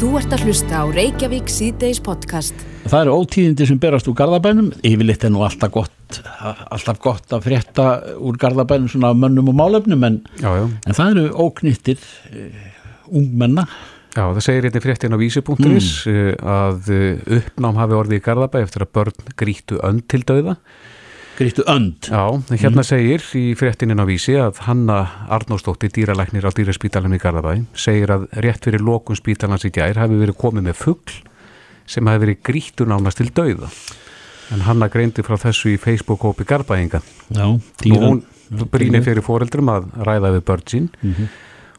Þú ert að hlusta á Reykjavík síðdeis podcast. Það eru ótíðindi sem berast úr Garðabænum. Yfirleitt er nú alltaf gott, alltaf gott að frétta úr Garðabænum svona mönnum og málefnum en, Já, já. en það eru óknittir uh, ungmenna. Já, það segir hérna fréttin á vísi.is mm. að uh, uppnám hafi orðið í Garðabæ eftir að börn grítu önd til dauða. Grítu önd. Já, hérna segir í fréttinin á vísi að Hanna Arnóstóttir, dýralæknir á dýraspítalum í Garðabæ, segir að rétt fyrir lokun spítalans í gær hafi verið komið með fuggl sem hafi verið grítu nánast til dauða. En Hanna greindi frá þessu í Facebook-hópi Garðbæinga. Já, Og dýran. hún brýnir fyrir foreldrum að ræða við börn sín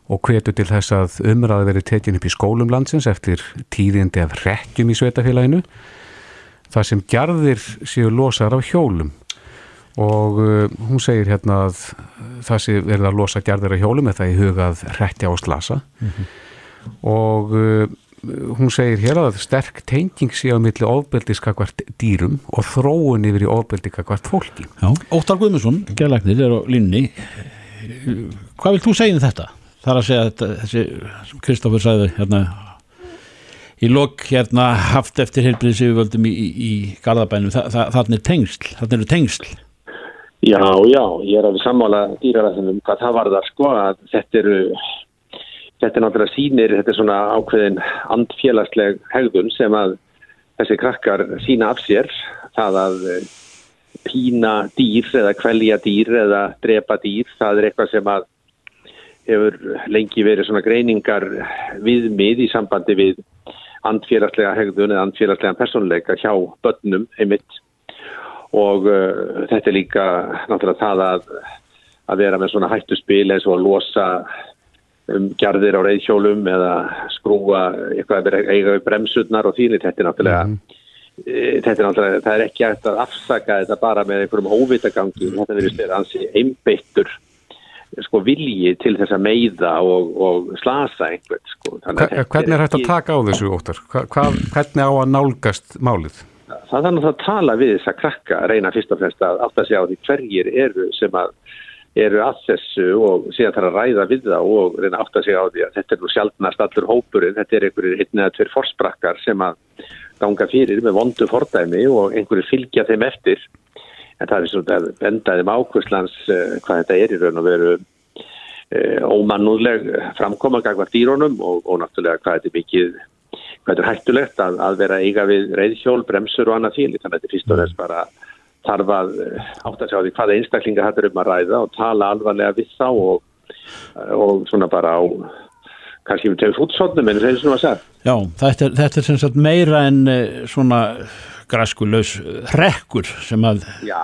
og hvetur til þess að umræði verið tekin upp í skólum landsins eftir tíðindi af rekkjum í sveitafélaginu þar sem gerðir séu losaðar af hjólum og uh, hún segir hérna að það sé verið að losa gerðir af hjólum eða í hugað rekkja og slasa og uh, hún segir hér að sterk tenging sé á milli ofbeldiskakvart dýrum og þróun yfir í ofbeldikakvart fólki Já, Óttar Guðmundsson, gerðlæknir, er á línni. Hvað vil þú segja um þetta? Það er að segja þetta, þessi, sem Kristoffer sagði hérna, í lok hérna haft eftir heilbriðis yfirvöldum í, í, í Garðabænum, Þa, það, þarna er tengsl, þarna eru tengsl. Já, já, ég er alveg sammála dýraræðinum hvað það var það sko að þetta eru þetta er náttúrulega sínir, þetta er svona ákveðin andfélagsleg hegðun sem að þessi krakkar sína af sér. Það að eh, pína dýr eða kvelja dýr eða drepa dýr, það er eitthvað sem að hefur lengi verið svona greiningar viðmið í sambandi við andfélagslega hegðun eða andfélagslega personleika hjá börnum einmitt og uh, þetta er líka náttúrulega það að, að vera með svona hættuspil eins og að losa um gerðir á reyðhjólum eða skrúa eitthvað eiga við bremsurnar og þínir þetta er náttúrulega e, þetta er náttúrulega, það er ekki hægt að afsaka þetta bara með einhverjum óvitagangi þetta verður styrir ansi einbeittur sko vilji til þess að meiða og, og slasa einhvern sko. Hvernig er hægt að taka á þessu óttar? Hva, hva, hvernig á að nálgast málið? Það náttúrulega að tala við þess að krakka reyna fyrst og fremst að átta sig á því hverjir eru sem að eru að þessu og síðan þarf að ræða við það og reyna að átta sig á því að þetta er nú sjálfnast allur hópurinn, þetta er einhverjir einn eða tveir forsprakkar sem að ganga fyrir með vondu fordæmi og einhverjir fylgja þeim eftir. En það er svona að bendaði mákvöslans uh, hvað þetta er í raun og veru uh, ómannúðleg framkoma gagvar dýrónum og, og náttúrulega hvað þetta er mikið hvað er hættulegt að, að vera eiga við reyðhjól, bremsur og annað fíl þannig að þetta er fyrst og þess bara þarf að eh, átta sig á því hvaða einstaklingar þetta er um að ræða og tala alvarlega við þá og, og svona bara á kannski við tegum útsotnum en það er svona að segja. Já, þetta er, þetta er sem sagt meira en uh, svona græskuleus rekkur sem að Já,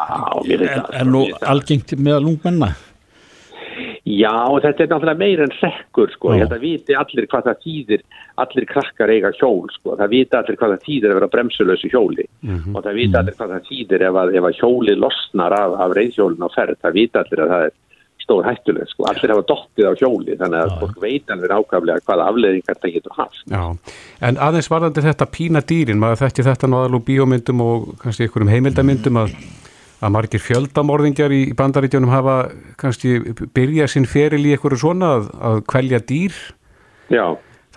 er, er nú algengt með lungmenna. Já, þetta er náttúrulega meira en rekkur sko, ég held að viti allir hvað það þýðir. Allir krakkar eiga hjól sko, það viti allir hvað það þýðir að vera bremsulösu hjóli. Og það viti allir hvað það þýðir ef að, ef að hjóli losnar af, af reyðhjólin á ferð, það viti allir að það er stór hættuleg sko, allir hafa dottið á hjóli þannig að fólk veit alveg ákaflega hvaða afleðingar það getur haft. Já, en aðeins varðandi þetta pína dýrin, maður þekki þetta nú aðalú bíómyndum og kannski einhverjum heimildamyndum að, að margir fjöldamorðingjar í, bandaríkjunum hafa kannski byrjað sinn feril í einhverju svona að, að kvelja dýr. Já,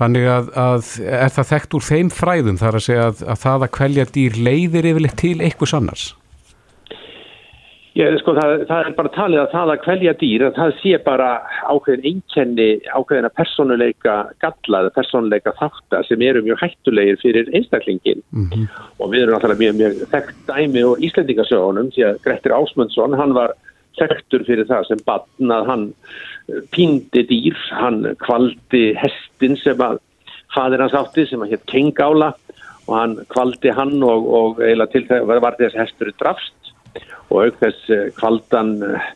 þannig að, að er það þekkt úr þeim fræðum þar að segja að, að það að kvelja dýr leiðir yfirleitt til einhvers annars Ég, sko, það, það er bara talið að það að kvelja dýr að það sé bara ákveðin einkenni ákveðina personuleika gallaða, personuleika þáttar sem eru mjög hættulegir fyrir einstaklingin og við erum náttúrulega mjög, mjög þekkt dæmi og Íslendingasögunum því að Grettir Ásmundsson, hann var þekktur fyrir það sem batn að hann eh, píndi dýr, hann kvaldi hestin sem að fadir hans átti sem að hétt Kengála og hann kvaldi hann og, og eiginlega til það var þess hestur drafst og auk þess eh, kvaldan eh,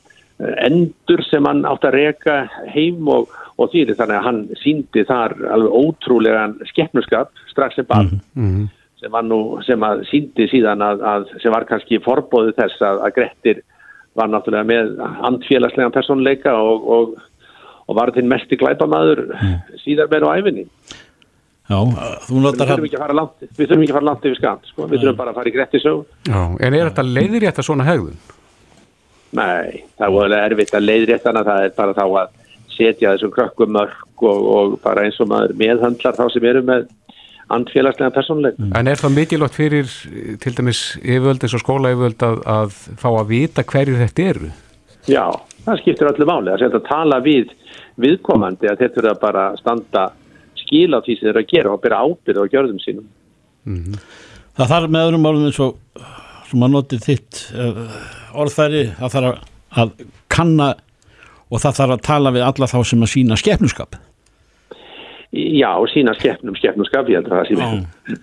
endur sem hann átt að reka heim og, og því þannig að hann síndi þar alveg ótrúlegan skeppnuskap strax sem barn. Sem, var nú, sem að síndi síðan að, að sem var kannski forbóðu þess að, að Grettir var náttúrulega með andfélagslegan personleika og, og, og var þinn mesti glæpamaður síðar með á æfinni. Já, þú Við notar þurfum ekki að fara langt, við þurfum ekki að fara langt yfir skamt, sko. við þurfum bara að fara í Grettisög. Já, en er þetta leiðir þetta svona hegðun? Nei, það er voðalega erfitt að leiðréttana, það er bara þá að setja þessum krökkum mörg og, og bara eins og maður meðhandlar þá sem eru með andfélagslega personleik. En er það mikilvægt fyrir til dæmis yfirvöld eins og skóla yfirvöld að, að fá að vita hverju þetta eru? Já, það skiptir öllu máli að setja að tala við viðkomandi að þetta er að bara standa skil á því sem þeir eru að gera og byrja ábyrð á gjörðum sínum. Það þarf með öðrum orðum eins og sem að noti þitt uh, orðfæri það þarf að, að kanna og það þarf að tala við alla þá sem að sína skepnuskap. Já, sína skeppnum, skeppnuskap, ég heldur að það sína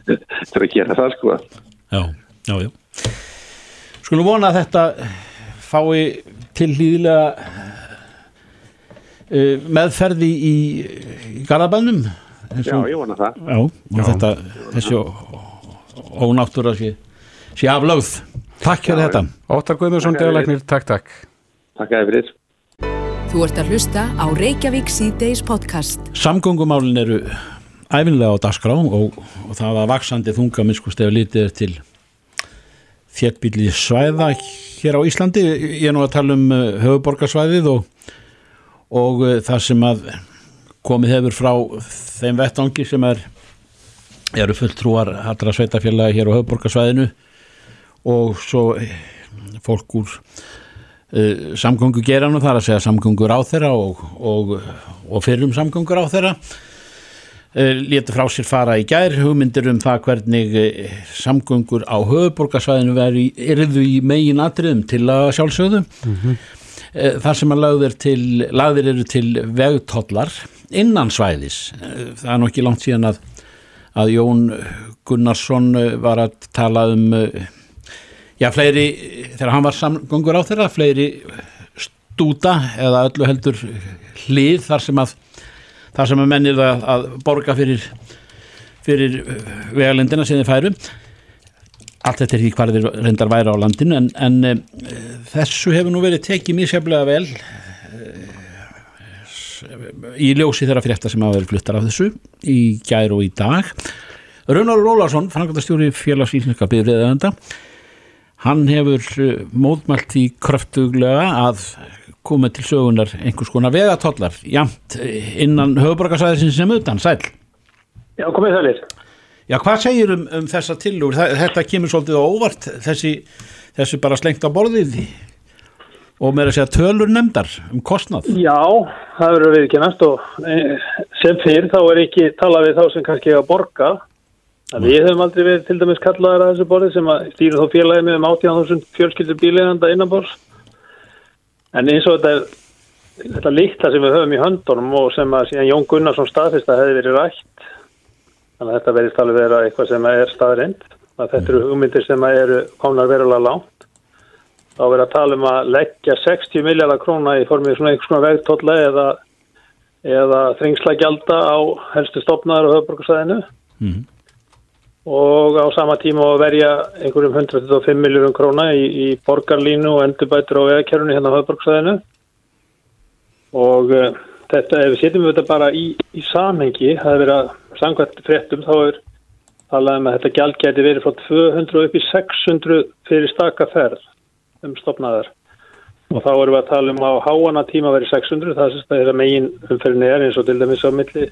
þetta er að gera það sko. Já, já, já. Skulum vona að þetta fái til hlýðilega uh, meðferði í, í Garðabænum Já, ég vona það. Já, og þetta þessi ónáttúra sé, sé aflögð Takk fyrir þetta Óttar fyrir. degalagnir, takk, takk. Takk fyrir. Þú ert að hlusta á Reykjavík síðdeis podcast. Samgöngumálin eru æfinlega á dagskrá og, og það var vaksandi þunga minnskust ef litið er til þéttbíli svæða hér á Íslandi. Ég er nú að tala um uh, höfuborgarsvæðið og, og uh, það sem að komið hefur frá þeim vettvangi sem er, eru fulltrúar allra sveitafélagi hér á höfuborgarsvæðinu og svo eh, fólk úr uh, samgöngu geranum þar að segja samgöngur á þeirra og, og, og fyrrum samgöngur á þeirra uh, létu frá sér fara í gær hugmyndir um það hvernig samgöngur á höfuborgarsvæðinu veri yrðu í megin atriðum til að sjálfsögðu. Mm þar sem að lagðir, til, lagðir eru til vegtollar innan svæðis. Eh, það er nú ekki langt síðan að, að Jón Gunnarsson eh, var að tala um eh, já, fleiri, þegar hann var samgöngur á þeirra, fleiri stúta eða öllu heldur hlið þar sem að þar sem að mennir að, að borga fyrir fyrir vegalendina sem þið færu allt þetta er því hvað þeir reyndar væri á landinu en, en e, þessu hefur nú verið tekið mjög seflega vel e, í ljósi þeirra frétta sem hafa verið fluttar af þessu í gær og í dag. Raunar Rólarsson, framkvæmdastjóri félags íslenska byrðiðanda hann hefur eh, mótmælt því kröftuglega að koma til sögunar einhvers konar vegatollar jamt eh, innan höfuborgarsæðisins sem utan, sæl Já, komið þallir. Já, hvað segir um, um þessa tillur? Þetta kemur svolítið á óvart þessi, þessi bara slengt á borðið og með að segja tölur nefndar um kostnað Já, það verður við ekki næst og eh, sem fyrr þá er ekki talað við þá sem kannski eiga að borga. En við höfum aldrei verið til dæmis kallaðar að þessu borði sem að stýra þá félagið með um 18.000 fjölskyldur bíliðanda innanbors. En eins og þetta, er- þetta líkta sem við höfum í höndunum og sem að síðan Jón Gunnarsson staðfist að hefði verið rætt. Þannig að þetta verðist alveg vera eitthvað sem er staðrind. Að þetta eru hugmyndir sem eru komnar verulega langt. Þá verður að tala um að leggja 60 miljardar króna í formið svona einhvers konar vegtólla eða, eða þringslagjalda á helstu stopnaðar og höfbrukarsæðinu Mhm. og á sama tíma að verja einhverjum 125 miljórum króna í, í borgarlínu og endurbætur á vegakerfunu hérna á höfbrukarsæðinu og uh, þetta, ef við setjum þetta bara í, í samhengi, það er verið að samkvæmt fréttum þá er talað um að þetta gjald geti verið frá 200 upp í 600 fyrir staka ferð um stopnaðar og þá erum við að tala um að háana tíma verið 600 það þess að megin umferðin er eins og til dæmis á milli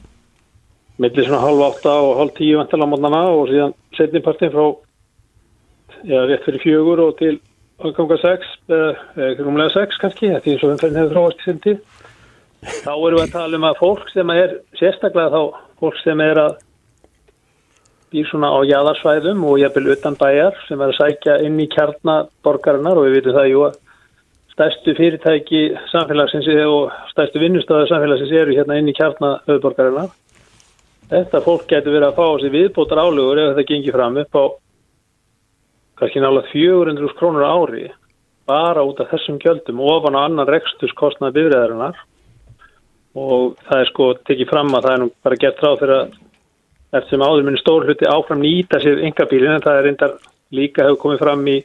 milli svona halv átta og halv tíu vantala mótnana og síðan setnipartin frá já, rétt fyrir fjögur og til áganga 6 eða rúmlega 6 kannski, þetta er eins og umferðin hefur þróast í sem tíð. Þá erum við að tala um að fólk sem er sérstaklega þá fólk sem er að býr svona á jæðarsvæðum og jafnvel utan bæjar sem er að sækja inn í kjarnaborgarinnar og við vitum það jú að stærstu fyrirtæki samfélagsins og stærstu vinnustöðu samfélagsins eru hérna inn í kjarna höfuborgarinnar. Þetta fólk getur verið að fá á sig viðbótar álugur ef þetta gengir fram upp á kannski nála 400 krónur ári bara út af þessum gjöldum ofan á annan reksturskostnað bifræðarinnar og það er sko tekið fram að það er nú bara gert ráð fyrir að eftir sem áður minn stór hluti áfram nýta sér yngabílin en það er reyndar líka hefur komið fram í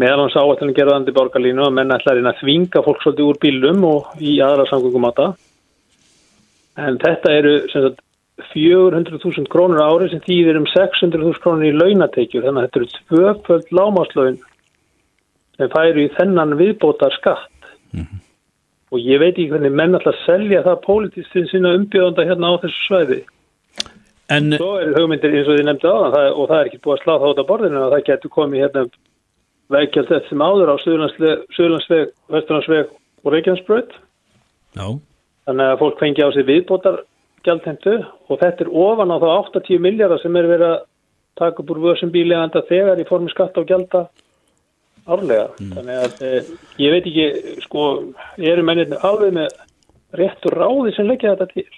meðalans áættunum gerðandi borgarlínu að menn ætla að reyna að þvinga fólk svolítið úr bílum og í aðra samgöngumata. En þetta eru sagt 400.000 krónur á ári sem þýðir um 600.000 krónur í launatekjur. Þannig að þetta eru tvöföld lámáslaun sem færu í þennan viðbótar skatt og ég veit ekki hvernig menn að selja það pólitístin sína umbjöðanda hérna á þessu svæði. En Svo er hugmyndir eins og þið nefndi það og það er ekki búið að slá það út á borðinu og það getur komið hérna veikjald þetta sem áður á Suðurlandsveg, Vesturlandsveg og Reykjanesbröð já, þannig að fólk fengi á sig viðbótar gjaldhentu og þetta er ofan á þá 80 miljardar sem er verið að taka úr vössum bíleganda þegar í formi skatt á gjalda árlega. Þannig að e, ég veit ekki, sko, eru mennir alveg með réttur ráði sem leggja þetta til.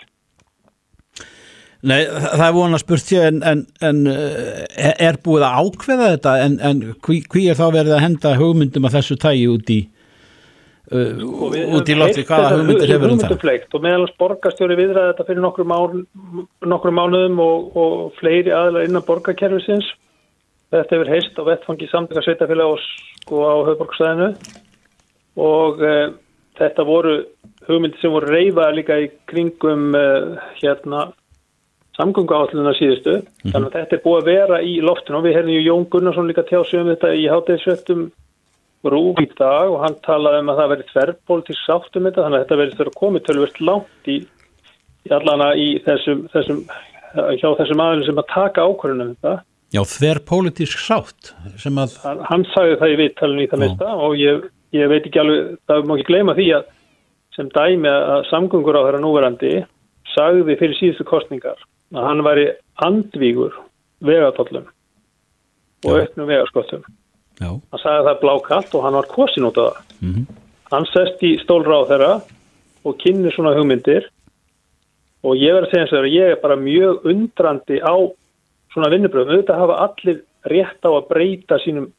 Nei, það er vona spurt sér en, en, en eh, er búið að ákveða þetta en, en hví, hví er þá verið að henda hugmyndum að þessu tægi út í uh, út í lofti, hvaða hugmyndir hefur um það? Og meðalans borgarstjóri viðræði þetta fyrir nokkrum mánuðum og, og fleiri aðlar innan borgarkerfisins. Þetta hefur heist á vettfangi samtaka sveitafélag og sko á höfborgstæðinu og e, þetta voru hugmyndir sem voru reyfaði líka í kringum e, hérna samgöngu áalluna síðustu. Þannig að þetta er búið að vera í loftinu. Og við herðum ju Jón Gunnarsson líka tjá sig um þetta í hátæðisvettum rúf í dag. Og hann talaði um að það verið þverrpolítisk sátt um þetta. Þannig að þetta verið þurfa komið tölvist langt í, í allana í þessum, þessum hjá þessum aðlum sem að taka ákvörðunum um þetta. Já, þver pólitísk sátt sem að, Hann, sagði það í viðtalinu í það Já. mesta og ég, ég veit ekki alveg, það má ekki gleyma því að sem dæmi að samgöngur á þeirra núverandi sagði fyrir síðustu kostningar að hann væri andvígur vegatóllum og auknum vegaskottum. já, Hann sagði það blákallt og hann var kosin út af það. mhm, Hann sest í stólra á þeirra og kynni svona hugmyndir og ég verð að segja eins og þeirra, ég er bara mjög undrandi á svona vinnubröðum. Auðvitað hafa allir rétt á að breyta sínum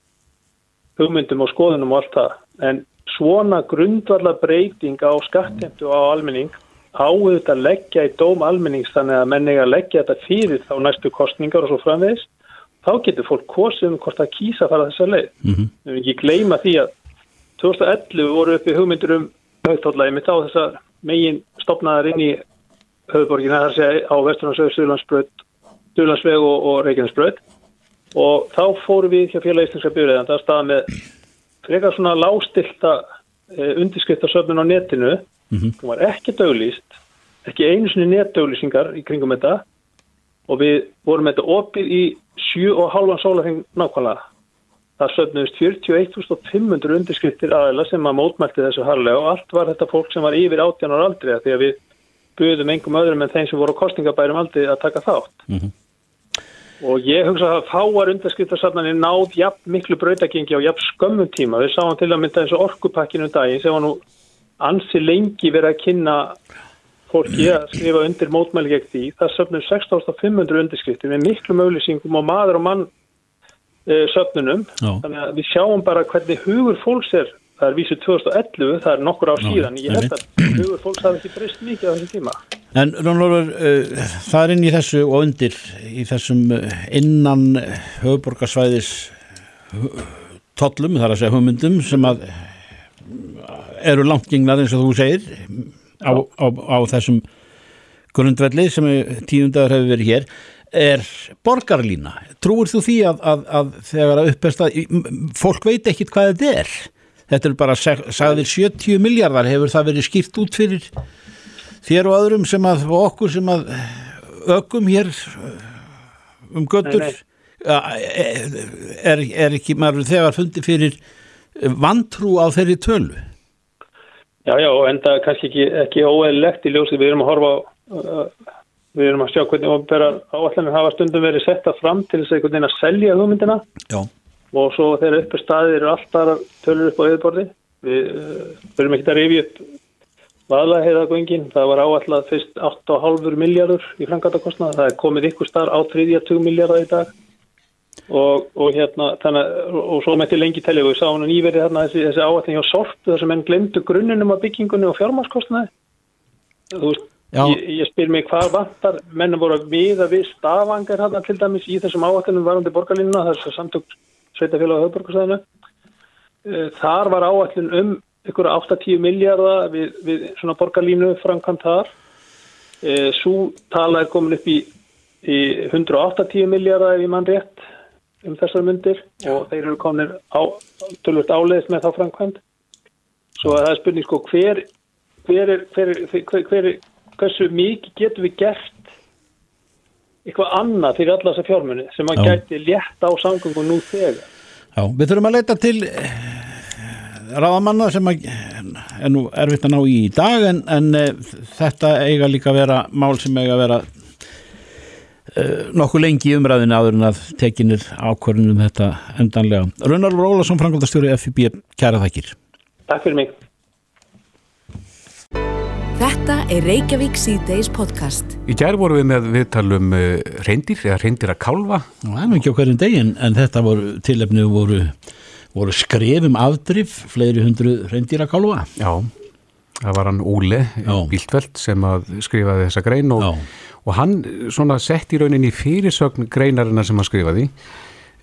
hugmyndum og skoðunum og allt það. En svona grundvarla breyting á skattheimtu og á almenning á auðvitað að leggja í dóm almennings þannig að menn eiga að leggja þetta fyrir þá næstu kostningar og svo framvegis. Þá getur fólk kosið um hvort það kýsa að fara þessa leið. mhm, Við erum ekki gleyma því að 2011 voru uppi hugmyndur um höfðtóllaði mitt á þessa megin stopnaðar inn í höfðborgina þar að segja á Vesturlandsveg, Suðlandsveg og, og Reykjanesbröð og þá fórum við hjá félag íslenska byrjaðan að staða með frekar svona lástilta e, undirskriftarsöfnun á netinu. Mhm, hún var ekki döglýst ekki einu sinni netdöglýsingar í kringum þetta. Og við vorum þetta opið í sjö og halvan sólarheng nákvæmlega. Það söfnuðist 41.500 undirskriftir aðeila sem að mótmælti þessu harlega og allt var þetta fólk sem var yfir 18 ára aldrei því að við buðum engum öðrum en þeim sem voru á kostingabærum aldrei að taka þátt. Mhm. Og ég hugsa að fáar undirskriftarsafnanir náð jafn miklu brautagengi á jafn skömmum tíma við sáum til að mynda eins og orkupakkinu daginn sem var nú ansi lengi verið að kynna fólki að skrifa undir mótmæli gegn því. Það söfnum 16.500 undirskriftir með miklu mögulýsingum og maður og mann uh, söfnunum. Já. Þannig að við sjáum bara hvernig hugur fólks er. Það er vísu 2011, það er nokkur Já, síðan. Ég held að hugur fólks hafi ekki breyst mikið á þessum tíma. En Rónlófur, uh, það er inn í þessu og undir í þessum uh, innan höfuborgarsvæðis uh, tollum, þar að segja hugmyndum sem að eru langt gengnar eins og þú segir á, á, á þessum grundvelli sem tíundaður hefur verið hér er borgarlína. Trúir þú því að, að, að þegar að uppesta fólk veit ekkit hvað þetta er þetta er bara sagðir 70 miljardar hefur það verið skýrt út fyrir þér og öðrum sem að okkur sem að ökum hér uh, um göttur. Ja, er, er ekki maður þegar fundi fyrir vantrú á þeirri tölu Já, já, og enda kannski ekki, ekki óeðlegt í ljósi. Við erum að horfa á, við erum að sjá hvernig áallanir hafa stundum verið setta fram til þess að einhvern veginn að selja hugmyndina Já, og svo þegar uppi staðir eru alltaf tölur upp á yfirborði. Við uh, verðum ekki að rifja upp vaðlæðheiðagöngin. Það var áallað fyrst 8,5 miljardur í frangatakostnað. Það er komið ykkur starf á 30 miljardar í dag. Og, og hérna þannig, og svo mætti lengi telja við sáum nýverið þarna þessi, þessi áallin hjá sortu þar sem enn glemdu grunnunum af byggingunni og fjármarskostnaði þú veist, ég, ég spyr mig hvað vantar mennum voru að miða við stafangar hérna til dæmis í þessum áallinu varandi er svo samtök sveitafélag á höfborgarsæðinu þar var áallin um ykkur 8-10 miljardar við, við svona borgarlínu framkvæmt þar. Svo tala er komin upp í, í 180 miljardar ef ég mann rétt um þessar myndir og þeir eru komin tölvöld áleiðist með þá framkvæmt svo að það er spurning sko hver hver er, hver er, hver, hver er hversu mikið getum við gert eitthvað annað fyrir alla þessa fjármunni sem að Já. gæti létt á samgöngum nú þegar. Já, við þurfum að leita til ráðamanna sem að, er nú erfitt að ná í í dag en, en e, þetta eiga líka að vera mál sem eiga að vera e, nokkuð lengi í umræðinu áður en að tekinir ákvörðunum þetta endanlega. Raunar Rólasson, Frankvöldastjóri FIB, kæra þakkir. Takk fyrir mig. Þetta er Reykjavík C-Days podcast. Í gær vorum við með viðtalum uh, reyndir eða reyndir að kálfa Nú, það er ekki á hverjum degin en þetta voru, tilefni voru, voru skrefum afdrif, fleiri hundru reyndýra kálfa. Já, það var hann Úle Já. Bíltveld sem að skrifaði þessa grein og, og hann svona sett í rauninni fyrirsögn greinarina sem hann skrifaði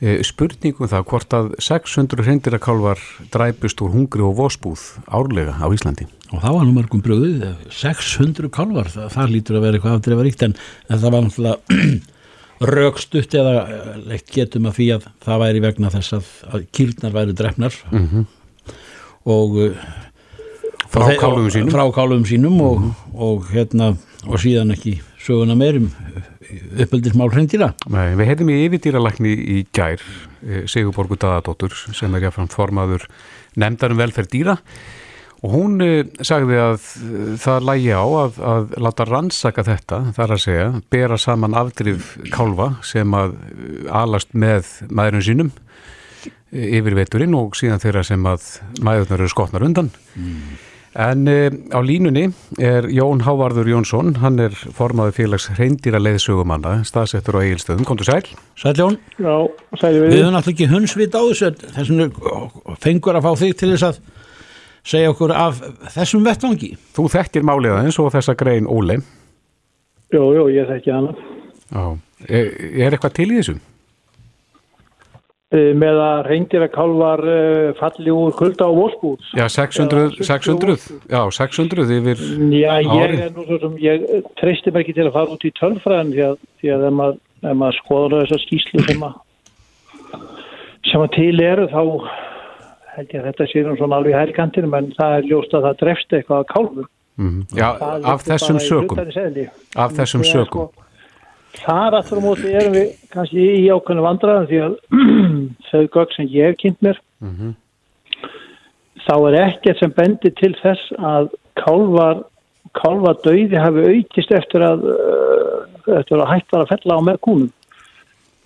eh, spurningum það hvort að 600 hreindirakálvar dræpust úr hungri og vósbúð árlega á Íslandi. Og það var nú mörgum bröðið, 600 kálvar, það, það lítur að vera eitthvað afdreifaríkt en, en það var náttúrulega rögstutt eða eh, leitt getum að því að það væri vegna þess að, að kýrnar væri drefnar Mhm. og eh, Frá og þeir- kálfum sínum. frá kálfum sínum og, og hérna og síðan ekki söguna meirum uppeldismál hrendýra Nei, við heyrðum í yfirdýralækni í gær eh, Sigurborgu Daðadóttur sem er jáfnfram formaður nefndarum velferð dýra og hún eh, sagði að eh, það lægi á að, að láta rannsaka þetta, þar að segja bera saman afdrif kálfa sem að eh, alast með maðurinn sínum yfir veturinn og síðan þeirra sem að maðurnar eru skotnar undan En uh, á línunni er Jón Hávarður Jónsson, hann er formaður félags reyndýra leiðsögumanna, staðsettur á eigilstöðum, komdu sæl. Sæljón, Já, sæli við við. höfum náttúrulega ekki hundsvit á þessu þess vegna fengur að fá þig til þess að segja okkur af þessum vettvangi Þú þekkir málið aðeins og þessa grein Óli. Jú, jú, ég þekki hana. Já. Er, er eitthvað til í þessu? Eh, Með að reyndir að kálvar uh, falli úr kulda á volsbúð. Já, 600, 600, já, 600 yfir, Já, ég Ári. er nú svo sem, ég eh, treysti mér ekki til að fara út í tölfræðin því að, því að ef maður, ef maður skoður þessar skýslu sem að, sem að til eru þá held ég að þetta sé nú svona alveg hærkantinum en það er ljóst að það drefst eitthvað að kálfur. mm, já, Það af þessum sökum, af þessum Þegar, sökum. sko, Þar aftur á móti erum við kannski í ákveðinu vandræðum því að þau gögg sem ég hef kynnt mér Mhm. þá er ekkert sem bendir til þess að kálvar kálva döiði hafi aukist eftir að uh, eftir að hægt var að fella á með kúnum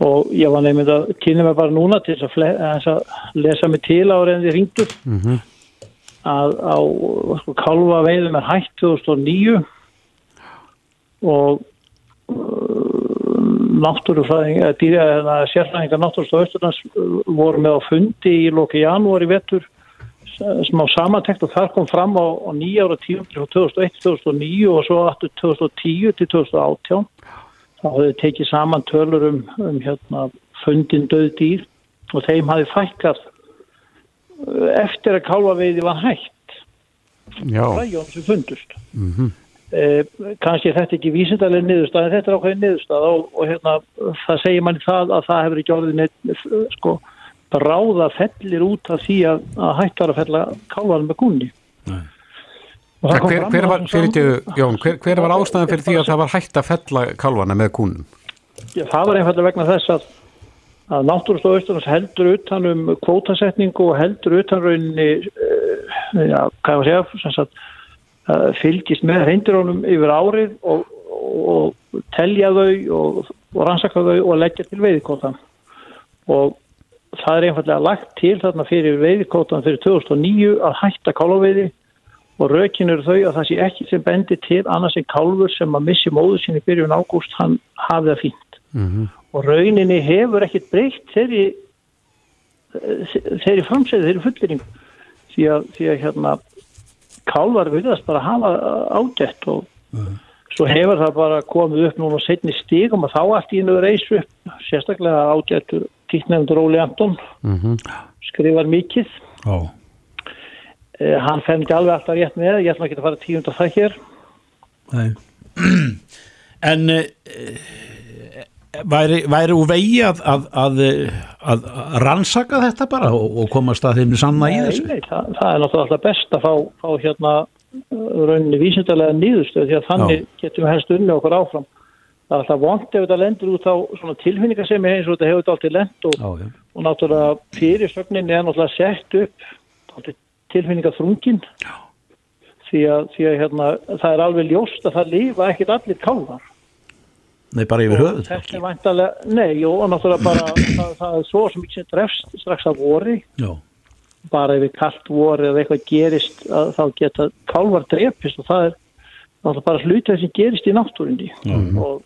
og ég var nefnd að kynna mig bara núna til þess að, að lesa mig til á reyndi ringdur Mhm. að á sko, kálva veiðum er hægt 2009 og náttúrufræðing, eða dýra, eða sérfræðingar náttúrstof Östurlands uh, voru með á fundi í loki janúar í vettur sem á samantekt og þar kom fram á, á nýjára tíum frá 2001-2009 og svo aftur 2010 til 2018 þá hafði tekið saman tölur um, um hérna, fundin döð dýr og þeim hafi fækkað uh, eftir að kálvaveiði var hægt Já, ræjón sem fundust. Mhm, eh, kannski er þetta ekki vísindarlega niðurstað en þetta er ákveðin niðurstað og, og hérna, það segir manni það að það hefur ekki orðið neitt eh, sko, ráða fellir út af því að, að hægt var að fella kálvarum með kunni Nei. Það kom hver, hver, var, þessum fyrir sam- ekki, Jón, hver, hver var ástæðan fyrir því að það var hægt að fella kálvana með kúnum? Já, það var einfallega vegna þess að, að náttúrustof Östurlands heldur utan um kvótasetningu og heldur utan rauninni uh, já, hvað var að segja fylgist með reyndirónum yfir árið og, og telja þau og, og rannsaka þau og leggja til veiðkótan og það er einfallega lagt til þarna fyrir veiðkótan fyrir 2009 að hætta kálvaveiði og rökin eru þau að það sé ekki sem bendi til annars en kálfur sem að missi móðu sinni byrjun ágúst hann hafi það fínt. Mhm. og rauninni hefur ekkit breytt þeirri þeirri framsæði, þeirri fullering því að, því að hérna kálvar virðast bara hafa ágætt og svo hefur það bara komið upp núna setni stígum og þá allt í einu reys upp. Sérstaklega ágættur tíknefndur Óli Anton. Mhm. skrifar mikið. Já, eh, hann fenn ekki alveg alltaf rétt með. Ég ætla ekki að fara tíund af það hér. Nei. En e, væri, væri úr vegi að, að, að, að, rannsaka þetta bara og, og komast að þeim sanna í Nei, þessu? nei, það, það er náttúrulega best að fá, fá hérna uh, rauninni vísindarlega nýðustöð því að þannig getum við helst unni okkur áfram. það er alltaf vond ef þetta lendur út á svona tilfinningar sem er eins og þetta hefur þetta alltaf lend og, Já, já. og náttúrulega fyrirsögnin er náttúrulega sett upp alltaf tilfinningar þrungin því að, því að hérna, það er alveg ljóst að það lífa ekkit allir kálvar Nei, bara yfir höfuð. þetta er væntalega, nei, jú, og náttúrulega bara það, það er svo sem ekki sem drefst strax af vori. Já, bara ef við kallt voru eða eitthvað gerist að þá geta kálvar drepist og það er náttúrulega bara hlutið sem gerist í náttúrindi og,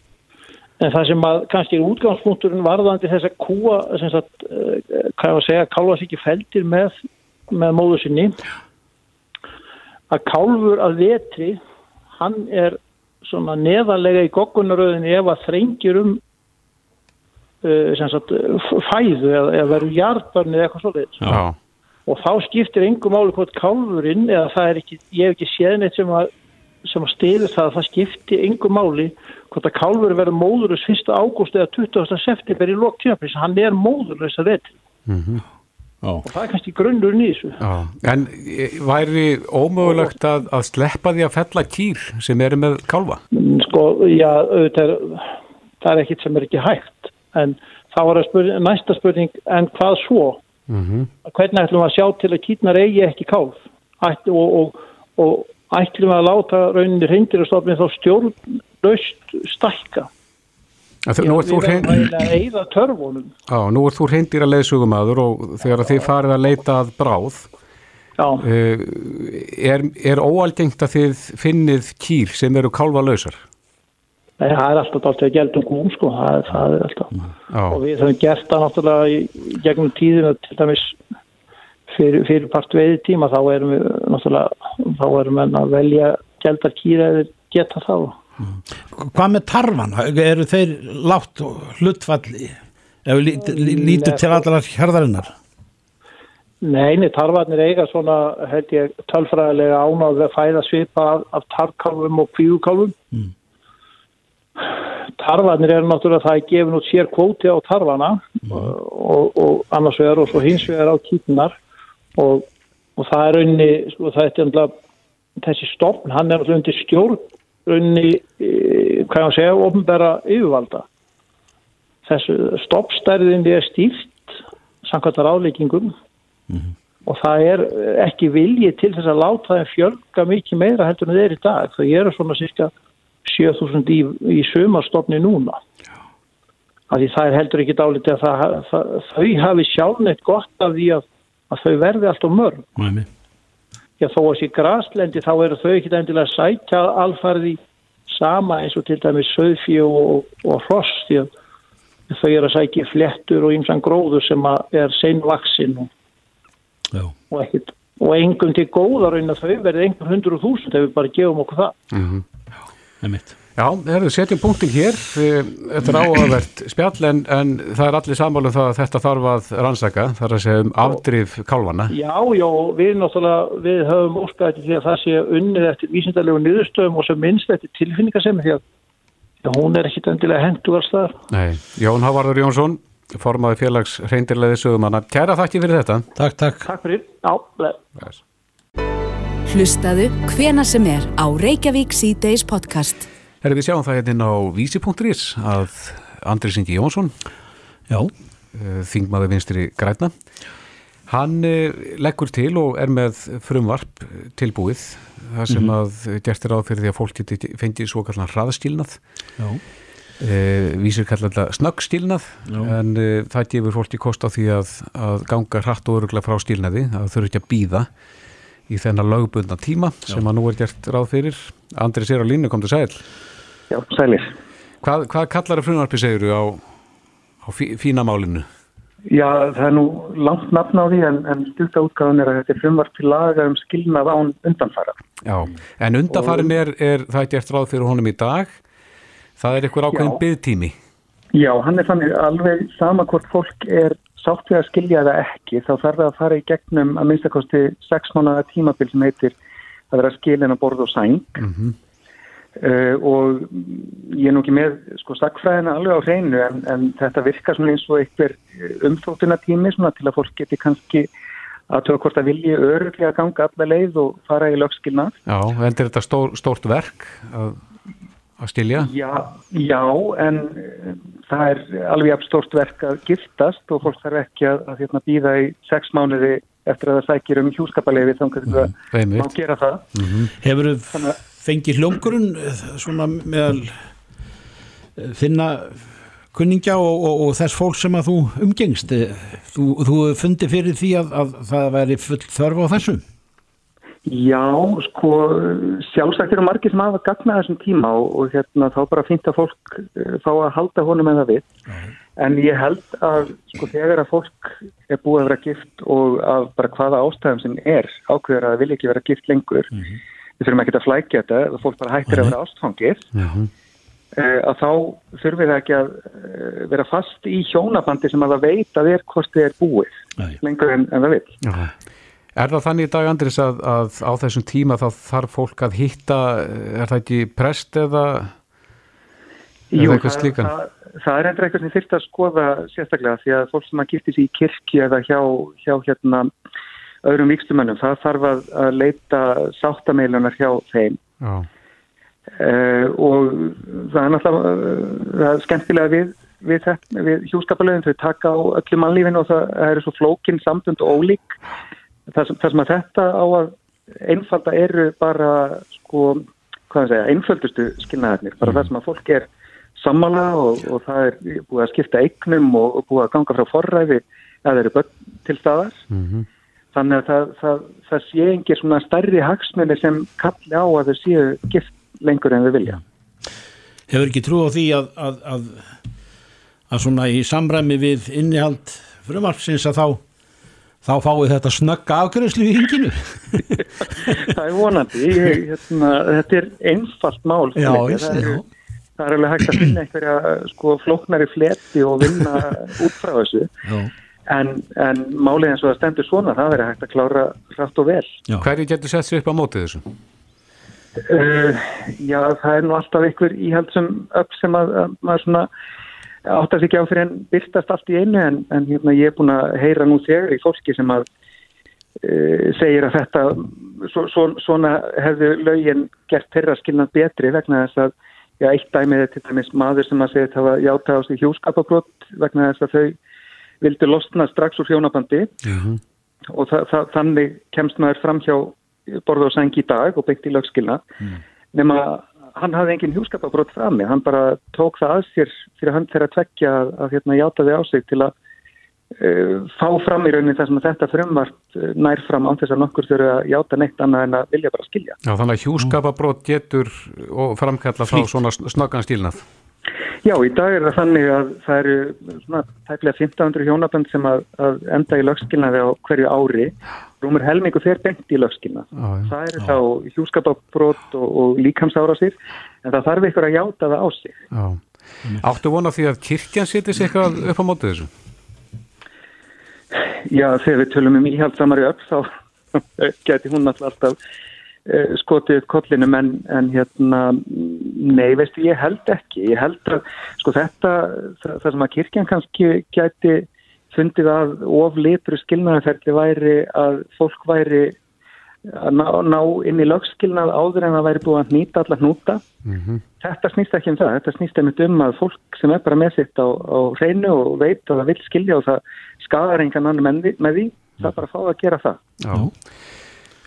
en það sem að kannski er útgangspunkturinn varðandi þess að kúa sem sagt, uh, hvað ég var að segja kálvar sér ekki feldir með, með móðu sinni að kálfur að vetri hann er svona neðalega í goggunaröðinni ef að þrengir um uh, sem sagt, fæðu eða, eða verður jarðbarni eða eitthvað svoleiðis Já. og þá skiptir engum máli hvort kálfurinn eða það er ekki, ég hef ekki séð neitt sem að, sem að stiður það að það skiptir engum máli hvort að kálfurinn verður móðurus 1. ágúst eða 20. september í lók tímafrins, hann er móðurus að vetri já. og það er kannski þessu. Já. En eh, væri ómögulegt að, að sleppa því að fella kýr sem eru með kálfa? Mm, Sko, já, auðvitað er, það er ekkit sem er ekki hægt en þá að spurning, næsta spurning en hvað svo? Mm Hvernig ætlum við að sjá til að kýtnar eigi ekki kálf Ætt, og, og, og ætlum við að láta rauninni reyndirastofnið þá stjórnlaust stækka? Nú er þú hrein- að eyða törfunum. Já, nú er þú reyndýra leiðsugumadur og þegar að þið farið að leita að bráð uh, er, er óalgengt að þið finnið kýr sem eru kálfalausar? Nei, það er alltaf alltaf að gelda um kúm, sko, það, er- það er alltaf. Já, Og við höfum gert það náttúrulega í, gegnum tíðina til dæmis fyrir, fyrir part veiði tíma, þá erum við náttúrulega, þá erum við að velja geldar kýra eða geta þá. Hvað með tarfan? Eru þeir látt hlutfalli ef við lít- lí- lítum til allar hérðarinnar? Nei, nei, tarfarnir eiga svona, held ég, tölfræðilega ánáð að fæða svipa af, af tarfkálfum og kvíukálfum. Mm. Tarfarnir eru náttúrulega það að gefa nút sér kvóti á tarfana og, og, og annars vegar og svo hins vegar á kýtnar og, og það er raunni, sko, það er þessi stofn, hann er undir stjórn raunni, e, hvað ég að segja, ofnbæra yfirvalda. Þessu stofnstærðinni er stíft samkvæmt ráðleikingum og það er ekki vilji til þess að láta þeim fjölga mikið meira heldur en þeir í dag. Þau eru svona cirka 7000 í, í sumarstofni núna. Það er heldur ekki dálítið að það, það, þau hafi sjálfneitt gott af því að, að þau verði alltaf mörg. Næmi. Já, þó að sé graslendi þá eru þau ekki endilega sækja alfarði sama eins og til dæmis söðfí og, og hross því að þau eru að sækja flettur og ymsan gróður sem er seinvaksin og og ekkert og engum til góða raun að þau verði einhver hundur og þúsund ef við bara gefum okkur það. Einmitt. Já, herðu, setjum punktin hér. Eh, Þetta er áhugavert spjall en, en það er allir sammálu það að þetta þarf að rannsaka, þar að segja um afdrif kálfana. Já, já, við náttúrulega við höfum óskað eftir því að það sé unnið eftir vísindalegu niðurstöðum og sem minnst eftir tilfinningasemi því að já, hún er ekkit endilega hendugar staðar Nei, Jón Hávarður Jónsson, formaði félags reyndirleiði sögumanna. Kæra þakki fyrir þetta. Takk, takk. Takk fyrir, já. Hlustaðu hvena sem er á Reykjavík C-Days podcast. Herðu, við sjáum það hérna á vísi.is að Andri Singi Jónsson, Já. eh, þingmaður vinstri græna, hann eh, leggur til og er með frumvarp tilbúið, það sem að gert er ráð fyrir því að fólk geti fengið svo kallan hraðstílnað. Já. Uh, vísir kallar þetta snöggstílnað Já. en uh, það gefur fólki kost á því að, að ganga hratt og öruglega frá stílnaði að þau eru ekki að býða í þennan lögbundna tíma sem að nú er gert ráð fyrir Andri sér á línu, kom til sæl Já, sælir. Hvað, hvað kallar það frumvarpi segur á, á fí, fína málinu? Já, það er nú langt nafn á því en, en stjúta útgáðan er að þetta er frumvart til laga um skilnað án undanfara. Já, en undanfarin er, er það er gert ráð fyrir honum í dag það er einhver ákveðin Já. byðtími Já, hann er þannig alveg sama hvort fólk er sátt við að skilja það ekki, þá þarf það að fara í gegnum að minnstakosti sex mánuða tímabil sem heitir að vera skilin að borð og sæng mm uh, og ég er nú ekki með sko stakfræðina alveg á hreinu en, en þetta virkar svona eins og einhver umþóttuna tími svona til að fólk geti kannski að töða hvort að vilji öruglega ganga alla leið og fara í lögskilnað. Já, en er þetta stór, stórt verk að að skilja? Já, já en eh, það er alveg jafn stórt verk að giftast og fólk þarf ekki að, að hérna, býða í sex mánuði eftir að það sækir um hjúskapalegi þannig að það má Einmitt. gera það. Hefur Þannig að- fengið hljómgrunn eh, svona meðal eh, þinna kunningja og, og, og þess fólk sem að þú umgengst. Eh, þú, þú fundi fyrir því að, að það væri full þörf á þessu? Já, sko, sjálfsagt eru margir sem hafa gagnað þessum tíma og, og hérna þá bara fínt að fólk fá að halda honum en það við. En ég held að sko þegar að fólk er búið að vera gift og af bara hvaða ástæðum sem er ákveður að það vilja ekki vera gift lengur, við þurfum ekki að flækja þetta, að fólk bara hættir að vera ástfangir, uh, að þá þurfum við ekki að uh, vera fast í hjónabandi sem að það veit að er hvort þið er búið Nei. lengur en, en það vil. Er það þannig í dag, Andris, að, að á þessum tíma þá þarf fólk að hitta, er það ekki prest eða, eitthvað það, það, það er endur eitthvað sem þyrst að skoða sérstaklega því að fólk sem að gifti sig í kirkju eða hjá, hjá hérna öðrum vikstumönnum, það þarf að, að leita sáttameilunar hjá þeim. Uh, og það er náttúrulega uh, er skemmtilega við, við, við hjúskapalöðin, þau taka á öllu mannlífinu og það, eru svo flókin sambund og ólík. Það sem, það sem að þetta á að einfalda eru bara sko, hvað það segja, einföldustu skilnaðarnir, bara það sem að fólk er sammála og, og það er búið að skipta eignum og, og búið að ganga frá forræði að það eru börn til staðar. Mhm. Þannig að það, það, það sé engir svona stærri hagsmunni sem kalli á að þau séu gift lengur en þau vilja. Hefur ekki trú á því að, að, að, að svona í samræmi við innihald frumarpsins að þá þá fáið þetta snögga afgjörslu í hinginu það er vonandi, ég, hérna, þetta er einfalt mál. Já, það, ég sé, er, það er alveg hægt að finna einhverja sko, flóknari fleti og vinna út frá þessu. Já, En, en málið eins og það stendur svona, það verður hægt að klára rætt og vel. já. Hverju getur sett sér upp á mótið þessu? Uh, já, það er nú alltaf einhver íhaldsum upp sem að, að maður svona áttast ekki á fyrir en byrtast allt í einu en, en hérna, ég er búin að heyra nú þegar í fólki sem að uh, segir að þetta svo, svo, svona hefðu lögin gert þeirra skilnað betri vegna þess að já, eitt dæmið er til dæmis maður sem að segja það var játa á sig hjúskapabrótt vegna þess að þau vildu losna strax úr hjónabandi og þa þa þannig kemst maður fram hjá borða og sæng í dag og beitt í lögskilna nema hann hafði engin hjúskapabrót frammi, hann bara tók það að sér fyrir hann þeirra tveggja að, að hérna, játa þið á sig til að uh, fá fram í rauninni þar sem að þetta frumvart uh, nær fram án þess að nokkur þurfa að játa neitt annað en að vilja bara skilja. Já, þannig að hjúskapabrót getur og framkalla þá svona snöggan skilnað. Já, í dag er það þannig að það eru svona tæplega 1500 hjónabönd sem að, að enda í lögskilnaði á hverju ári. Rúmur helmingu fer bengt í lögskilnað. Já, já. Það eru þá hjúskapabrót og, og líkamsárásir en það þarf ykkur að játa það á sig. Já. Áttu vona því að kirkjan setjast eitthvað upp á mótið þessu? Já, þegar við tölum um íhaldsamari upp þá geti hún alltaf skotið upp kollinum en, en hérna, nei, veistu, ég held ekki. Ég held að, sko þetta, það, það sem að kirkjan kannski geti fundið að of litru skilnaðarferðli væri að fólk væri að ná, ná inn í lögskilnað áður en það væri búið að nýta allar hnúta. Þetta snýst ekki um það, þetta snýst einmitt um að fólk sem er bara með sitt á, á hreinu og veit að það vil skilja og það skadar engan annar með, því- með því, það er bara að fá að gera það. Já.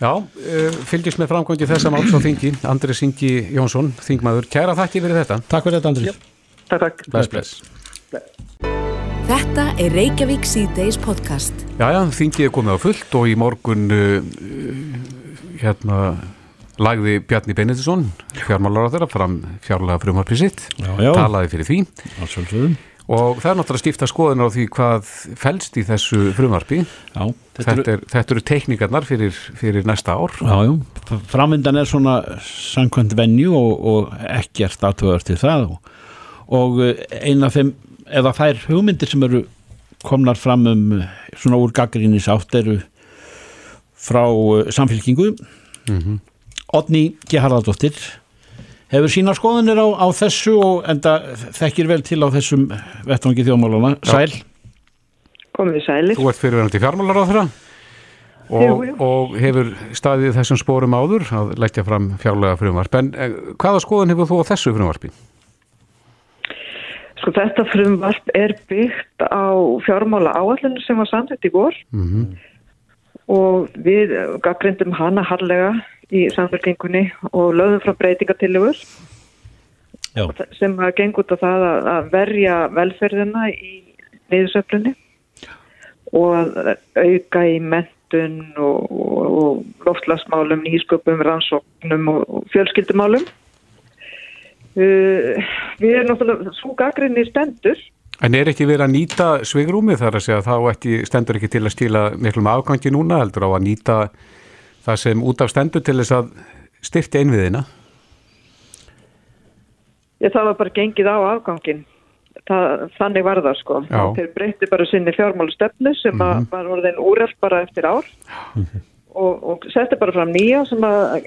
Já, uh, fylgjast með framkvæmdi þessa máls á þingi, Andri Singi Jónsson, þingmaður. Kæra þakki fyrir þetta. Takk fyrir þetta Andrið Takk, takk. Bless, bless. Þetta er Reykjavík C-Days podcast. Já, já, þingið er komið á fullt og í morgun uh, hérna lagði Bjarni Benedisson, fjármálar á þeirra, fram fjárlega frumvarpið sitt, Já, já. talaði fyrir því Allsvöldsöðum og það er náttúrulega skipta skoðunar á því hvað felst í þessu frumvarpi. Já, Þetta, er, þetta eru teikningarnar fyrir, fyrir næsta ár. Já, já, framvindan er svona samkvæmt venju og, og ekkert aðtöðar til það og, og eina af þeim, eða þær hugmyndir sem eru komnar fram um eh, svona úr gaggrinnis átt eru frá eh, samfélkingu Odni G. Haraldóttir hefur sína skoðanir á, á þessu og enda þekkir vel til á þessum vettvangi þjóðmálana. Sæl? Komið sælir. Þú ert fyrirverandi fjármálar á þeirra og, og hefur staðið þessum spórum áður að leggja fram fjárlega frumvarp en eh, hvaða skoðan hefur þú á þessu frumvarpi? Sko þetta frumvarp er byggt á fjármála áallinu sem var samþett í vor Mm og við gaggrindum hana harlega í samfélkingunni og lögðum frá breytingatillögur sem að geng út á það að, verja velferðina í niðursöflunni og auka í mentun og, og, og loftlagsmálum, nýsköpum, rannsóknum og fjölskyldumálum. Uh, við erum náttúrulega, svo gaggrinni stendur En er ekki verið að nýta svigrúmi þar að segja þá ekki, stendur ekki til að stíla miklum afgangi núna heldur á að nýta það sem út af stendur til þess að styrta einviðina? Ég það var bara gengið á afgangin. Það, þannig var það sko. Já. Þeir breytti bara sinni fjármálu stefnu sem mm -hmm. var orðin úreld bara eftir ár og, og setti bara fram nýja sem að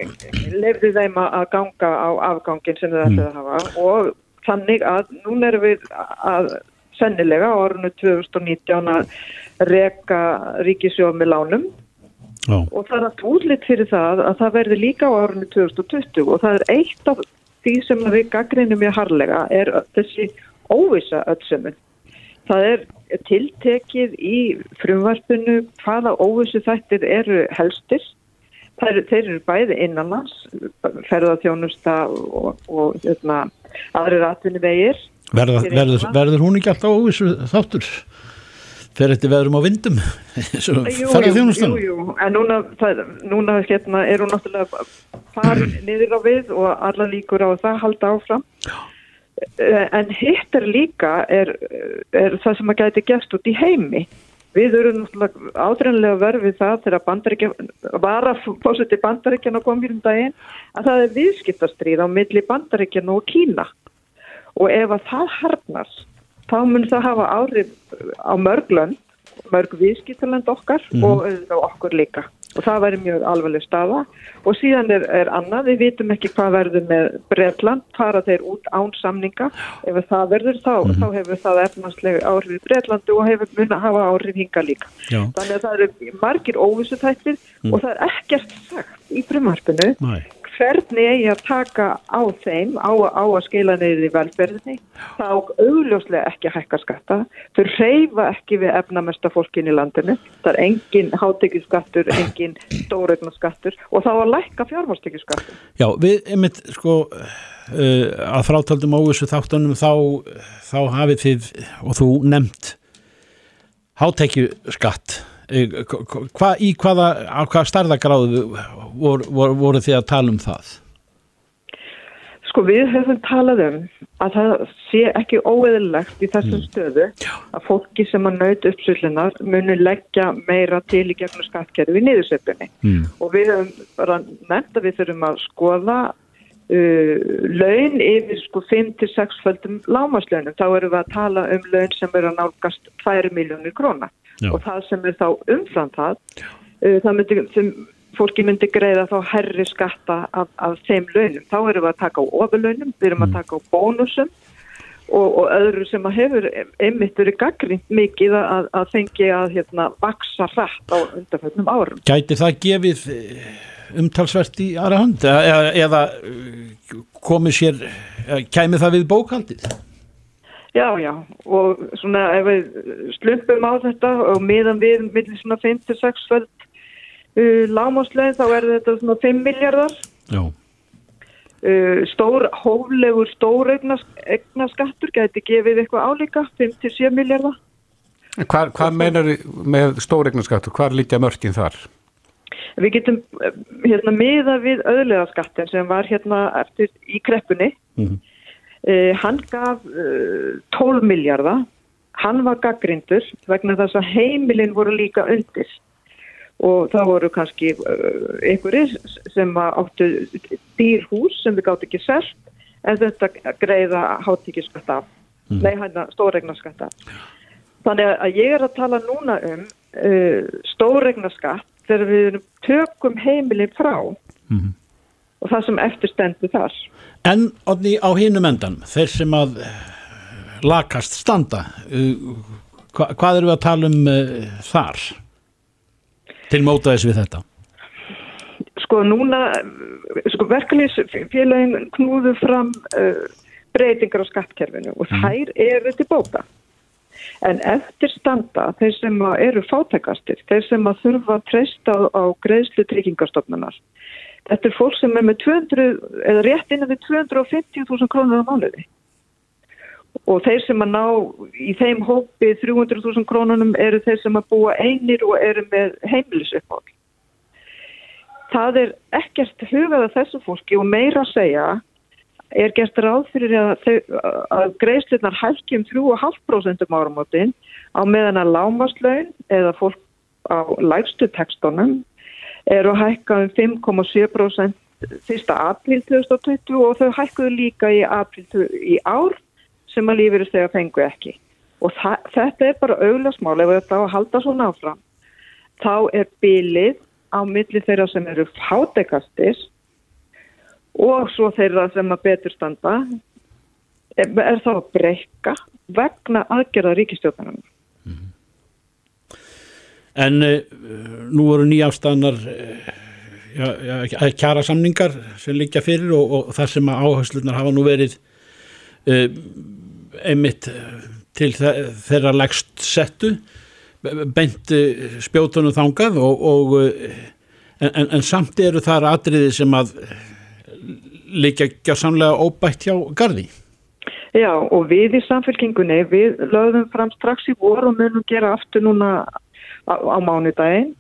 lefði þeim að ganga á afgangin sem þeir ætlaði að hafa og þannig að núna erum við að sennilega á árunnu 2019 að reka ríkisjóð með lánum já, og það er allt útlitt fyrir það að það verði líka á árunni 2020 og það er eitt af því sem við gaggrinum mjög harlega er þessi óvisa öllsömmun. Það er tiltekið í frumvarpinu hvaða óvissu þættir eru helstir. Eru, þeir eru bæði innanlands, ferðarþjónusta og, og hérna, aðrir atvinni vegir. Verða, Fyrir verður, verður hún ekki alltaf óvissu þáttur? Fer eftir veðrum á vindum? Jú, jú, en núna, það, núna hérna, er hún náttúrulega farin niður á við og alla líkur á að það halda áfram. Eh, En hitt er líka er, er það sem að gæti gæst út í heimi. Við erum náttúrulega átrænlega verfið það þegar bandaríkja, var að fórseti bandaríkjana kom hér um daginn að það er viðskiptastríð á milli bandaríkjana og Kína og ef að það harnar þá mun það hafa áhrif á mörg lönd, mörg viðskiptalönd okkar og auðvitað okkur líka og það væri mjög alvarleg staða og síðan er, er annað, við vitum ekki hvað verður með Bretland, fara þeir út án samninga, ef það verður þá, þá hefur það efnanslega áhrif í Bretlandi og hefur mun að hafa áhrif hinga líka. Já. Þannig að það eru margir óvissu þættir og það er ekkert sagt í frumarpinu Nei. Hvernig eigi að taka á þeim á, á að skila neyðið í velferðinni? Þá augljóslega ekki að hækka skatta. Þau reyfa ekki við efnamesta fólkin í landinu. Það er engin hátekjuskattur, engin stóraugnaskattur og þá að lækka fjármarstekjuskattur Já, við einmitt sko uh, að frátaldum óvissu þáttunum þá, þá hafið þið og þú nefnt hátekju skatt Hva, í hvaða, hvaða starðagráðu voru, voru, voru þið að tala um það? Sko við höfum talað um að það sé ekki óeðilegt í þessum stöðu að fólki sem að naut uppsöllunar muni leggja meira til í gegnum skattkerfi í niðursöpunni. Mm. Og við höfum bara nefnt að við þurfum að skoða uh, laun yfir sko 5-6 földum lámaslaunum. Þá erum við að tala um laun sem eru að nálgast 2 miljónir króna. Já. Og það sem er þá umfram það, uh, það myndi, sem fólki myndi greiða þá herri skatta af, af þeim launum. Þá erum við að taka á ofurlaunum, við erum að taka á bónusum og, og öðru sem að hefur einmitt verið gaggrínt mikið að, að fengi að hérna, vaksa hratt á undanfjöldnum árum. Gæti það gefið eh, umtalsvert í aðra hand eða, eða eh, komið sér kæmi það við bókaldið? Já, já, og svona ef við slumpum á þetta og miðan við millir svona 5-6 föld uh, lámáslegin þá er þetta svona 5 miljardar. Já. Uh, stór, hóflegur stór eignaskattur gæti gefið eitthvað álíka, 5-7 miljardar. Hvað, hvað meinar með stóreignaskattur? Hvað líkja mörkin þar? Við getum eh, hérna miða við öðlegaskattin sem var hérna eftir í kreppunni. Mhm. Uh, hann gaf uh, 12 miljardar, hann var gaggrindur vegna þess að heimilin voru líka undir. Og það voru kannski uh, einhverjir sem áttu dýrhús sem við gátt ekki selt en þetta greiða hátíkiskatt af, nei hann stóregnaskatt af. Þannig að ég er að tala núna um stóregnaskatt þegar við tökum heimilin frá. Mhm. Og það sem eftirstendur þar. En odni á hinum endan, þeir sem að eh, lakast standa, uh, hva, hvað eru við að tala um uh, þar? til mótaðis við þetta? Sko núna, sko verkefnisfélagin knúðu fram uh, breytingar á skattkerfinu og þær eru til bóta. En eftir standa þeir sem eru fátækastir, þeir sem að þurfa að treysta á, á greiðslu tryggingarstofnunar. Þetta er fólk sem er með 200, eða rétt innan við 250.000 krónur á mánuði. Og þeir sem að ná í þeim hópi 300.000 krónunum eru þeir sem að búa einir og eru með heimilisuppál. Það er ekkert hugað að þessu fólki og meira að segja er gert ráð fyrir að, að greiðslunar hækki um 3,5% um áramótin á meðan að lámaslaun eða fólk á lægstu tekstunum eru að hækka um 5,7% fyrsta april 2020 og þau hækkuðu líka í april í ár sem að lífið þegar fengu ekki. Og þetta er bara auðlasmál ef þetta á að halda svona áfram. Þá er bilið á milli þeirra sem eru fátekastis og svo þeirra sem að betur standa er þá að breyka vegna aðgerða ríkistjóðanum. En uh, nú voru nýjástanar uh, eh, ja, kjara samningar sem líka fyrir og, og þar sem að áherslunar hafa nú verið uh, einmitt til þeirra legst settu beint spjótunum þangað og, og en, en samt eru þar atriði sem að líka ekki samlega óbætt hjá gardi. Já og við í samfélkingunni við lögðum fram strax í voru og munum gera aftur núna á, á mánudaginn.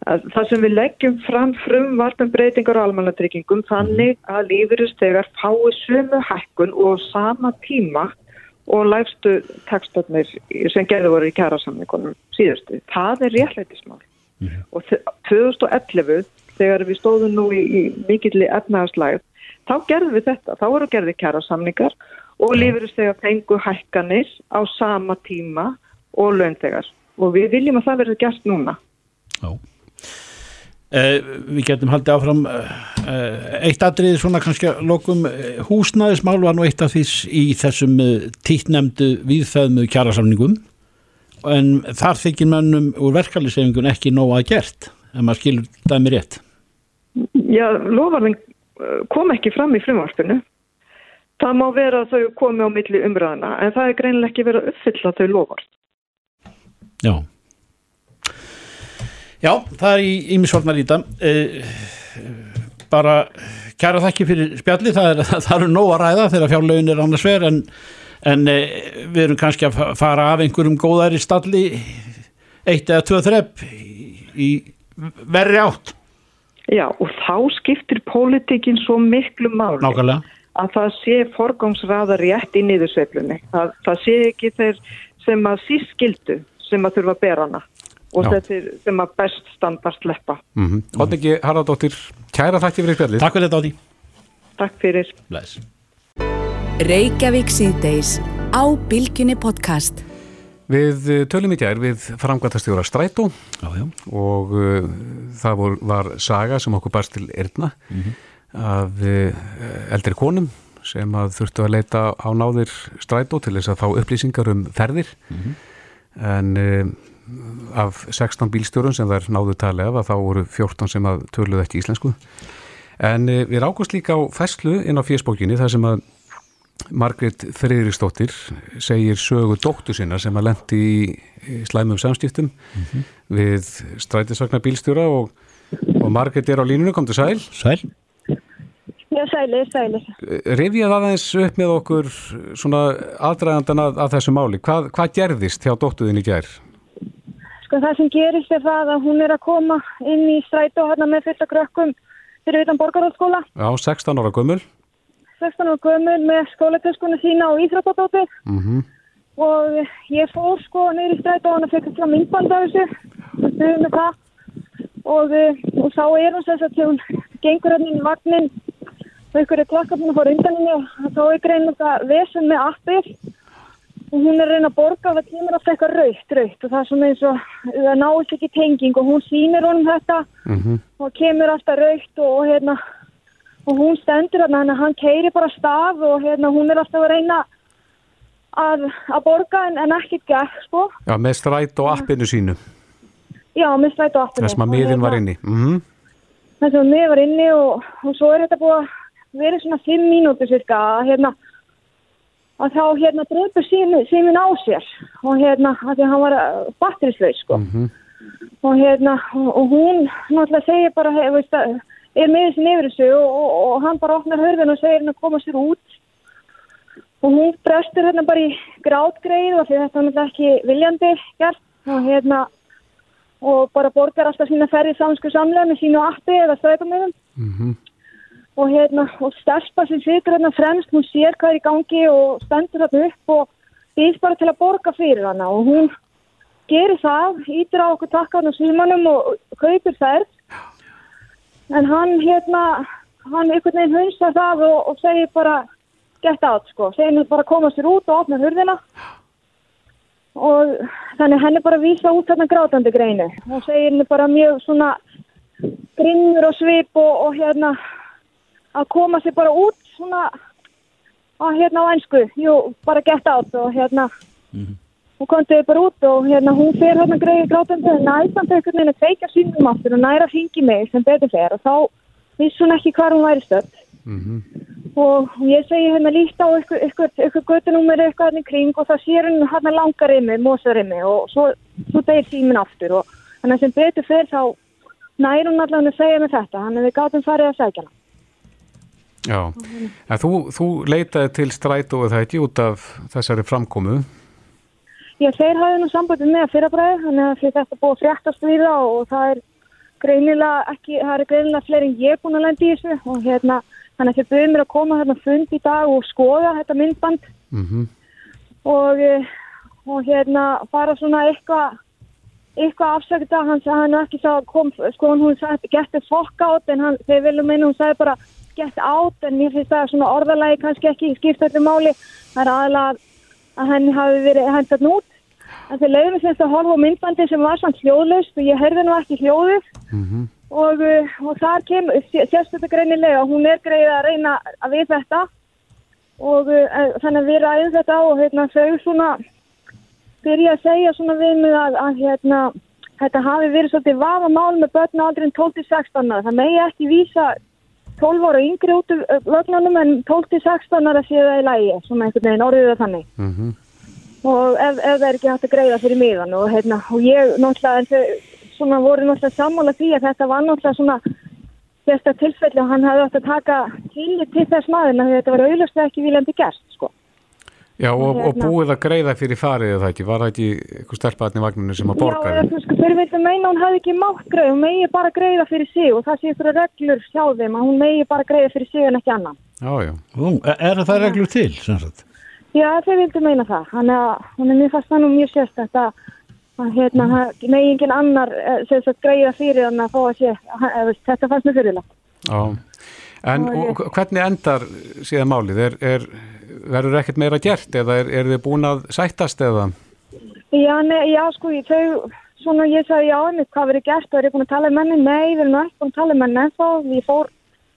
Það sem við leggjum fram frum vartum breytingar á almannatryggingum þannig að lífuristegar fái sömu hækkun og sama tíma og lægstu tekstarnir sem gerður voru í kærasamningunum síðustu. Það er réttleitismál mm -hmm. og 2011 þegar við stóðum nú í, í mikilli efnaðarslæð þá gerðum við þetta, þá voru gerðið kjara samningar og lífuristega fengu hækkanir á sama tíma og launtegar og við viljum að það verði gert núna. Já. Eh, við getum haldið áfram eh, eitt aðrið svona kannski að lokum eh, húsnæðismál var nú eitt af því í þessum eh, títtnemdu viðfæðmu kjærasamningum en þar þykir mannum úr verkeflisefingun ekki nóg að gert en maður skilur það með rétt Já, lofarðin kom ekki fram í frumvarpinu. Það má vera að þau komi á milli umræðina en það er greinileg ekki verið að uppfylla þau lofar. Já. Já, það er í ímisvarnar í það. Eh, bara kæra þakki fyrir spjalli, það er, eru nóg að ræða þegar fjárlaun er annars verð en, en eh, við erum kannski að fara af einhverjum góðæri stalli eitt eða tvö þrepp í, verri átt. Já og þá skiptir pólitikinn svo miklu máli Nákvæmlega. að það sé forgámsraða rétt í niðursveiflunni. Það, það sé ekki þeir sem að sískildu sem að þurfa að bera hana og Já. þetta sem að best standast leppa. Mm -hmm. Ekki Haraldóttir, kæra þakki fyrir spjallið. Takk fyrir þetta Óti. Takk fyrir. Bless. Reykjavík síðdeis á Bilginni podcast. Við eh, tölum í tjær við framkvæmtastjóra Strætó já, já. og uh, það vor, var saga sem okkur barst til erna mm -hmm. af uh, eldri konum sem að þurftu að leita á náðir Strætó til þess að fá upplýsingar um ferðir mm -hmm. En uh, af 16 bílstjórun sem þær náðu tali af að þá voru 14 sem að töluðu ekki íslensku. En við rákast líka á fæslu inn á fésbókinni þar sem að Margret Freyristóttir segir sögu dóttu sinna sem að lendi í slæmum samskiptum mm -hmm. við strætisvagnar bílstjóra og, og Margret er á línunu, kom til sæl. Sæl Já, sælir, sælir. Rifjað aðeins upp með okkur svona aðdragandan að, að þessu máli. Hvað, hvað gerðist hjá dóttuðin í gær? Sko það sem gerist er það að hún er að koma inn í strætu og hérna með fyrsta krökkum fyrir utan borgarhaldsskóla Já, 16 ára gummul 16 ára gömur með skólatöskuna sína og íþróttatóti mm -hmm. og ég fór sko neyri stræt og hann að fekka frá myndband af þessu. Með það. Og, eh, og þá er hún að hún gengur hann inn í vagnin og ykkur er klakkafinn að fóra undan henni og þá er greinlega vesen með appið og hún er reyna að borga og það kemur alltaf eitthvað raukt, raukt og það er svona eins og það náist ekki tenging og hún sýnir honum þetta mm -hmm. og kemur alltaf raukt og, og hérna og hún stendur hérna, hann, hann keiri bara staf og hérna hún er alltaf að reyna að, að borga en, en ekkert gætt sko. Já, með stræt og appinu sínu. já, með strætó aftur. Það sem að miðin var inni. Mm Það sem að miðin var inni og, og svo er þetta búið að vera svona fimm mínútur cirka að hérna að þá hérna dreipur símin, á sér og hérna að því að hann var batterislaus sko -hmm. og hérna og, hún náttúrulega segir bara hef, veist, að, er með þessi nefnir þessu og, og, og hann bara opnar hörðin og segir hann að koma sér út og hún brestur hérna bara í grátgreið og þetta er náttúrulega ekki viljandi gert og hérna og bara borgar alltaf sína ferði samsku samlega með sínu appi eða stöðumöðum Mm -hmm. Og hérna og stelpa sem situr hérna fremst hún sér hvað er í gangi og stendur hérna upp og býðst bara til að borga fyrir hana. Og hún gerir það, ítir á okkur takkan og símanum og kaupir ferð. En hann hérna hann einhvern veginn hunsa það og, og segir bara get out sko, segir henni bara koma sér út og opna hurðina. Og þannig henni bara vísa út þarna grátandi greinu og segir henni bara mjög svona grinnur og svip og, og hérna að koma sér bara út svona að hérna á einsku, jú, bara get out og hérna hún komði bara út og hérna hún fer hérna greiði grátandi en næstan einhvern veginn að kveika sínum aftur og næra hringi mig sem betur fer. Og þá vissi hún ekki hvað hún væri stöld og ég segi hérna líkt á ykkur, ykkur, ykkur göttunúmer eitthvað hérna í kring og það sér hún hérna langarimi, mosarimmi og svo, svo degir símin aftur og þannig sem betur fer þá nær hún allavega að segja mig þetta, þannig við gátum farið að segja hana. Já, en þú, þú leitaði til strætóið það ekki út af þessari framkomu. Já, þeir hafði nú sambandið með fyrrabræði, þannig að þetta búið að fréttast við það og það er greinilega ekki, það er greinilega fleiri en ég búin að lendi í þessu og hérna, þannig að þeir byrjuð mér að koma hérna fund í dag og skoða þetta myndband. Mm og, eh, og hérna fara svona eitthvað eitthvað afsökta, hann sagði hann ekki sá kom, sko hún sagði get the fuck out en hann, þeir viljum minna, hún sagði bara get out en mér finnst það svona orðalagi kannski ekki skipt öllu máli, það er aðalega að henni hafi verið hendat nút en þeir leiðum við semst að horfa á myndbandi sem var samt hljóðlaust og ég heyrði nú ekki hljóðið -hmm. og, uh, og þar kem sérst þetta greinilega, hún er greið að reyna að við þetta og uh, þannig að við ræðum þetta og hérna þau svona byrja að segja svona við mig að, að hérna, þetta hafi verið svolítið vafa mál með börn aldrei 12-16 ára. það megi ekki vísa 12 ára yngri út af vögnunum en 12-16 ára séu það í lægi svona einhvern veginn orðið það þannig Mhm. og ef, ef það er ekki hægt að greiða fyrir miðan og, hérna, og ég náttúrulega en þau svona voru náttúrulega sammála því að þetta var náttúrulega svona þetta tilfelli og hann hefði átt að taka til, til þess maður að þetta var auðvitað ekki viljandi gert sko. Já, og, og Hérna. búið að greiða fyrir farið eða ekki, var það ekki eitthvað stelpaðni vagninu sem að Já, borgaði? eða, þú sko, vildu meina að hún hefði ekki mátt greiða, hún megi bara greiða fyrir sig og það sé ykkur reglur hjá þeim að hún megi bara greiða fyrir sig en ekki annan. Já, já. Ú, er það reglur til, sem sagt? Já, þeir vildu meina það, þannig að hún er mjög fast þannig mjög sérstætt að, að hérna, það megi engin annar eh, sem sagt greiða fyrir hann að fá að sé, þetta fannst mér fyrirlega. Já, Já, ég- og, hvernig endar síðan málið? Er, er, verður ekkert meira gert eða er, er þið búin að sættast eða? Já, nei, já, sko, þau, svona ég sagði já, einmitt, hvað verið gert og er ég búin að tala um henni? Nei, við erum ekki búin að tala um henni ennþá, ég fór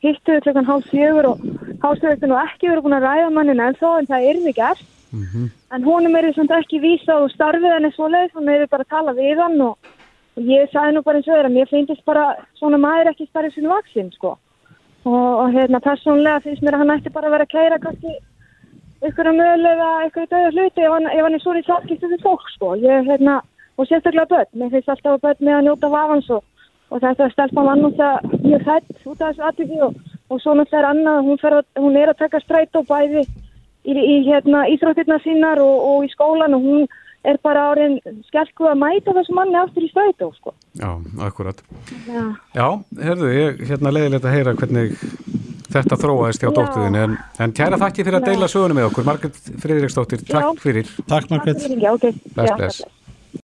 hittuðu klukkan hálf fjögur og hálfstöðutin og ekki verið búin að ræða um henni ennþá en það er við gert. Mhm. En honum er þess ekki vísa og starfið henni svoleiðis, hún er bara að tala við hann og, og ég sagði nú bara eins og þeirra, mér finnst bara svona maður ekki starfið sinni vaksin, sko. Og, hérna, persónlega finnst mér að hann ætti bara að vera að kæra kannski að mögulega ykkur döðu hluti ef hann, ef hann er svo í samskiptu við fólk, sko. Ég, hérna, og sérstaklega börn, mér finnst alltaf að börn með að njóta vafans og, og þetta stelpa var náttúrulega mjög hætt út af þessu atviki og, og svo náttúrulega er annað, hún, að, hún er að taka stræt og bæði í, í hérna, íþróttirna sínar og, og í skólan og hún er bara árin skelku að mæta þessu manni aftur í strætó, sko. Já, akkurat. Já. Já, herðu, ég hérna leiðilegt að heyra hvernig þetta þróaðist hjá Já. dóttuðin en, en kæra þakki fyrir að Já. deila sögunum með okkur Margrét Friðriksdóttir, takk fyrir Takk, Margrét. Já, ok. Bless, Já, bless. bless.